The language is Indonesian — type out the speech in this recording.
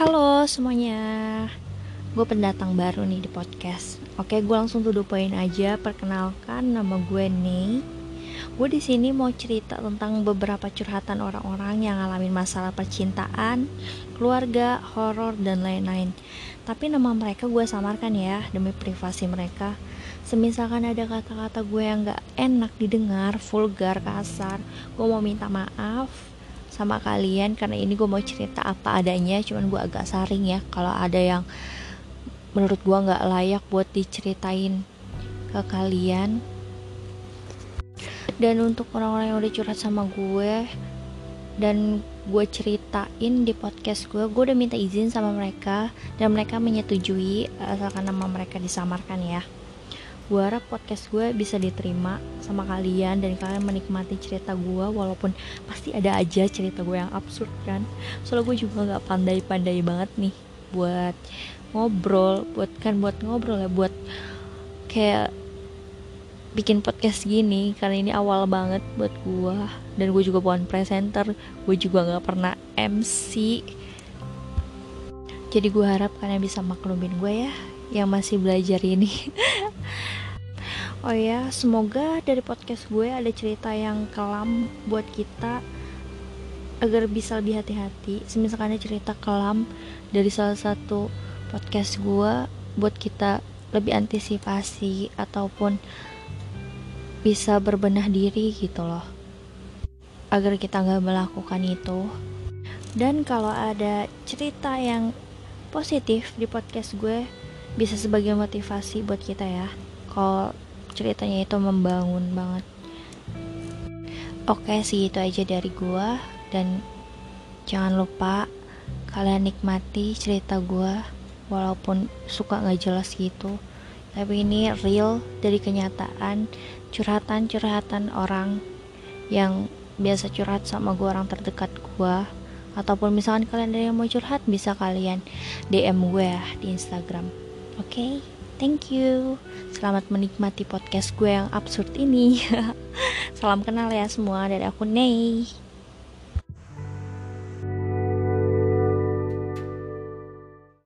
Halo semuanya. Gue pendatang baru nih di podcast. Oke gue langsung to the aja. Perkenalkan nama gue Ney. Gue di sini mau cerita tentang beberapa curhatan orang-orang yang ngalamin masalah percintaan, keluarga, horor, dan lain-lain. Tapi nama mereka gue samarkan ya demi privasi mereka. Semisalkan ada kata-kata gue yang gak enak didengar, vulgar, kasar, gue mau minta maaf sama kalian karena ini gue mau cerita apa adanya cuman gue agak saring ya kalau ada yang menurut gue nggak layak buat diceritain ke kalian. Dan untuk orang-orang yang udah curhat sama gue dan gue ceritain di podcast gue gue udah minta izin sama mereka dan mereka menyetujui asalkan nama mereka disamarkan ya gue harap podcast gue bisa diterima sama kalian dan kalian menikmati cerita gue walaupun pasti ada aja cerita gue yang absurd kan? Soalnya gue juga nggak pandai-pandai banget nih buat ngobrol buat kan buat ngobrol ya buat kayak bikin podcast gini karena ini awal banget buat gue dan gue juga bukan presenter gue juga nggak pernah MC jadi gue harap kalian bisa maklumin gue ya yang masih belajar ini Oh ya, semoga dari podcast gue ada cerita yang kelam buat kita agar bisa lebih hati-hati. Semisalkan ada cerita kelam dari salah satu podcast gue buat kita lebih antisipasi ataupun bisa berbenah diri gitu loh. Agar kita nggak melakukan itu. Dan kalau ada cerita yang positif di podcast gue bisa sebagai motivasi buat kita ya. Kalau ceritanya itu membangun banget. Oke sih itu aja dari gua. Dan jangan lupa kalian nikmati cerita gua walaupun suka nggak jelas gitu. Tapi ini real dari kenyataan curhatan-curhatan orang yang biasa curhat sama gua orang terdekat gua. Ataupun misalkan kalian ada yang mau curhat bisa kalian DM gue ya di Instagram. Oke? okay? Thank you. Selamat menikmati podcast gue yang absurd ini. Salam kenal ya semua dari aku Ney.